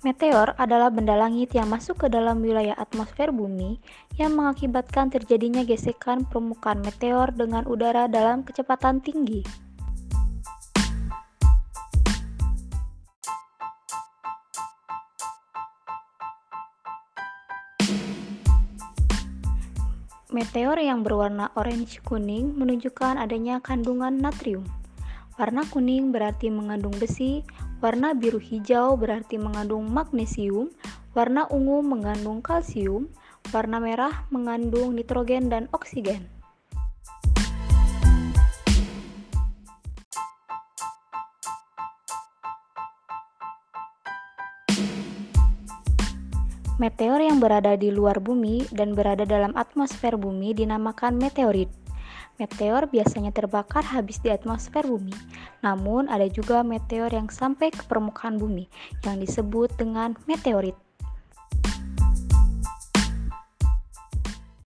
Meteor adalah benda langit yang masuk ke dalam wilayah atmosfer bumi yang mengakibatkan terjadinya gesekan permukaan meteor dengan udara dalam kecepatan tinggi. Meteor yang berwarna orange kuning menunjukkan adanya kandungan natrium. Warna kuning berarti mengandung besi, Warna biru hijau berarti mengandung magnesium, warna ungu mengandung kalsium, warna merah mengandung nitrogen dan oksigen. Meteor yang berada di luar bumi dan berada dalam atmosfer bumi dinamakan meteorit. Meteor biasanya terbakar habis di atmosfer bumi, namun ada juga meteor yang sampai ke permukaan bumi yang disebut dengan meteorit.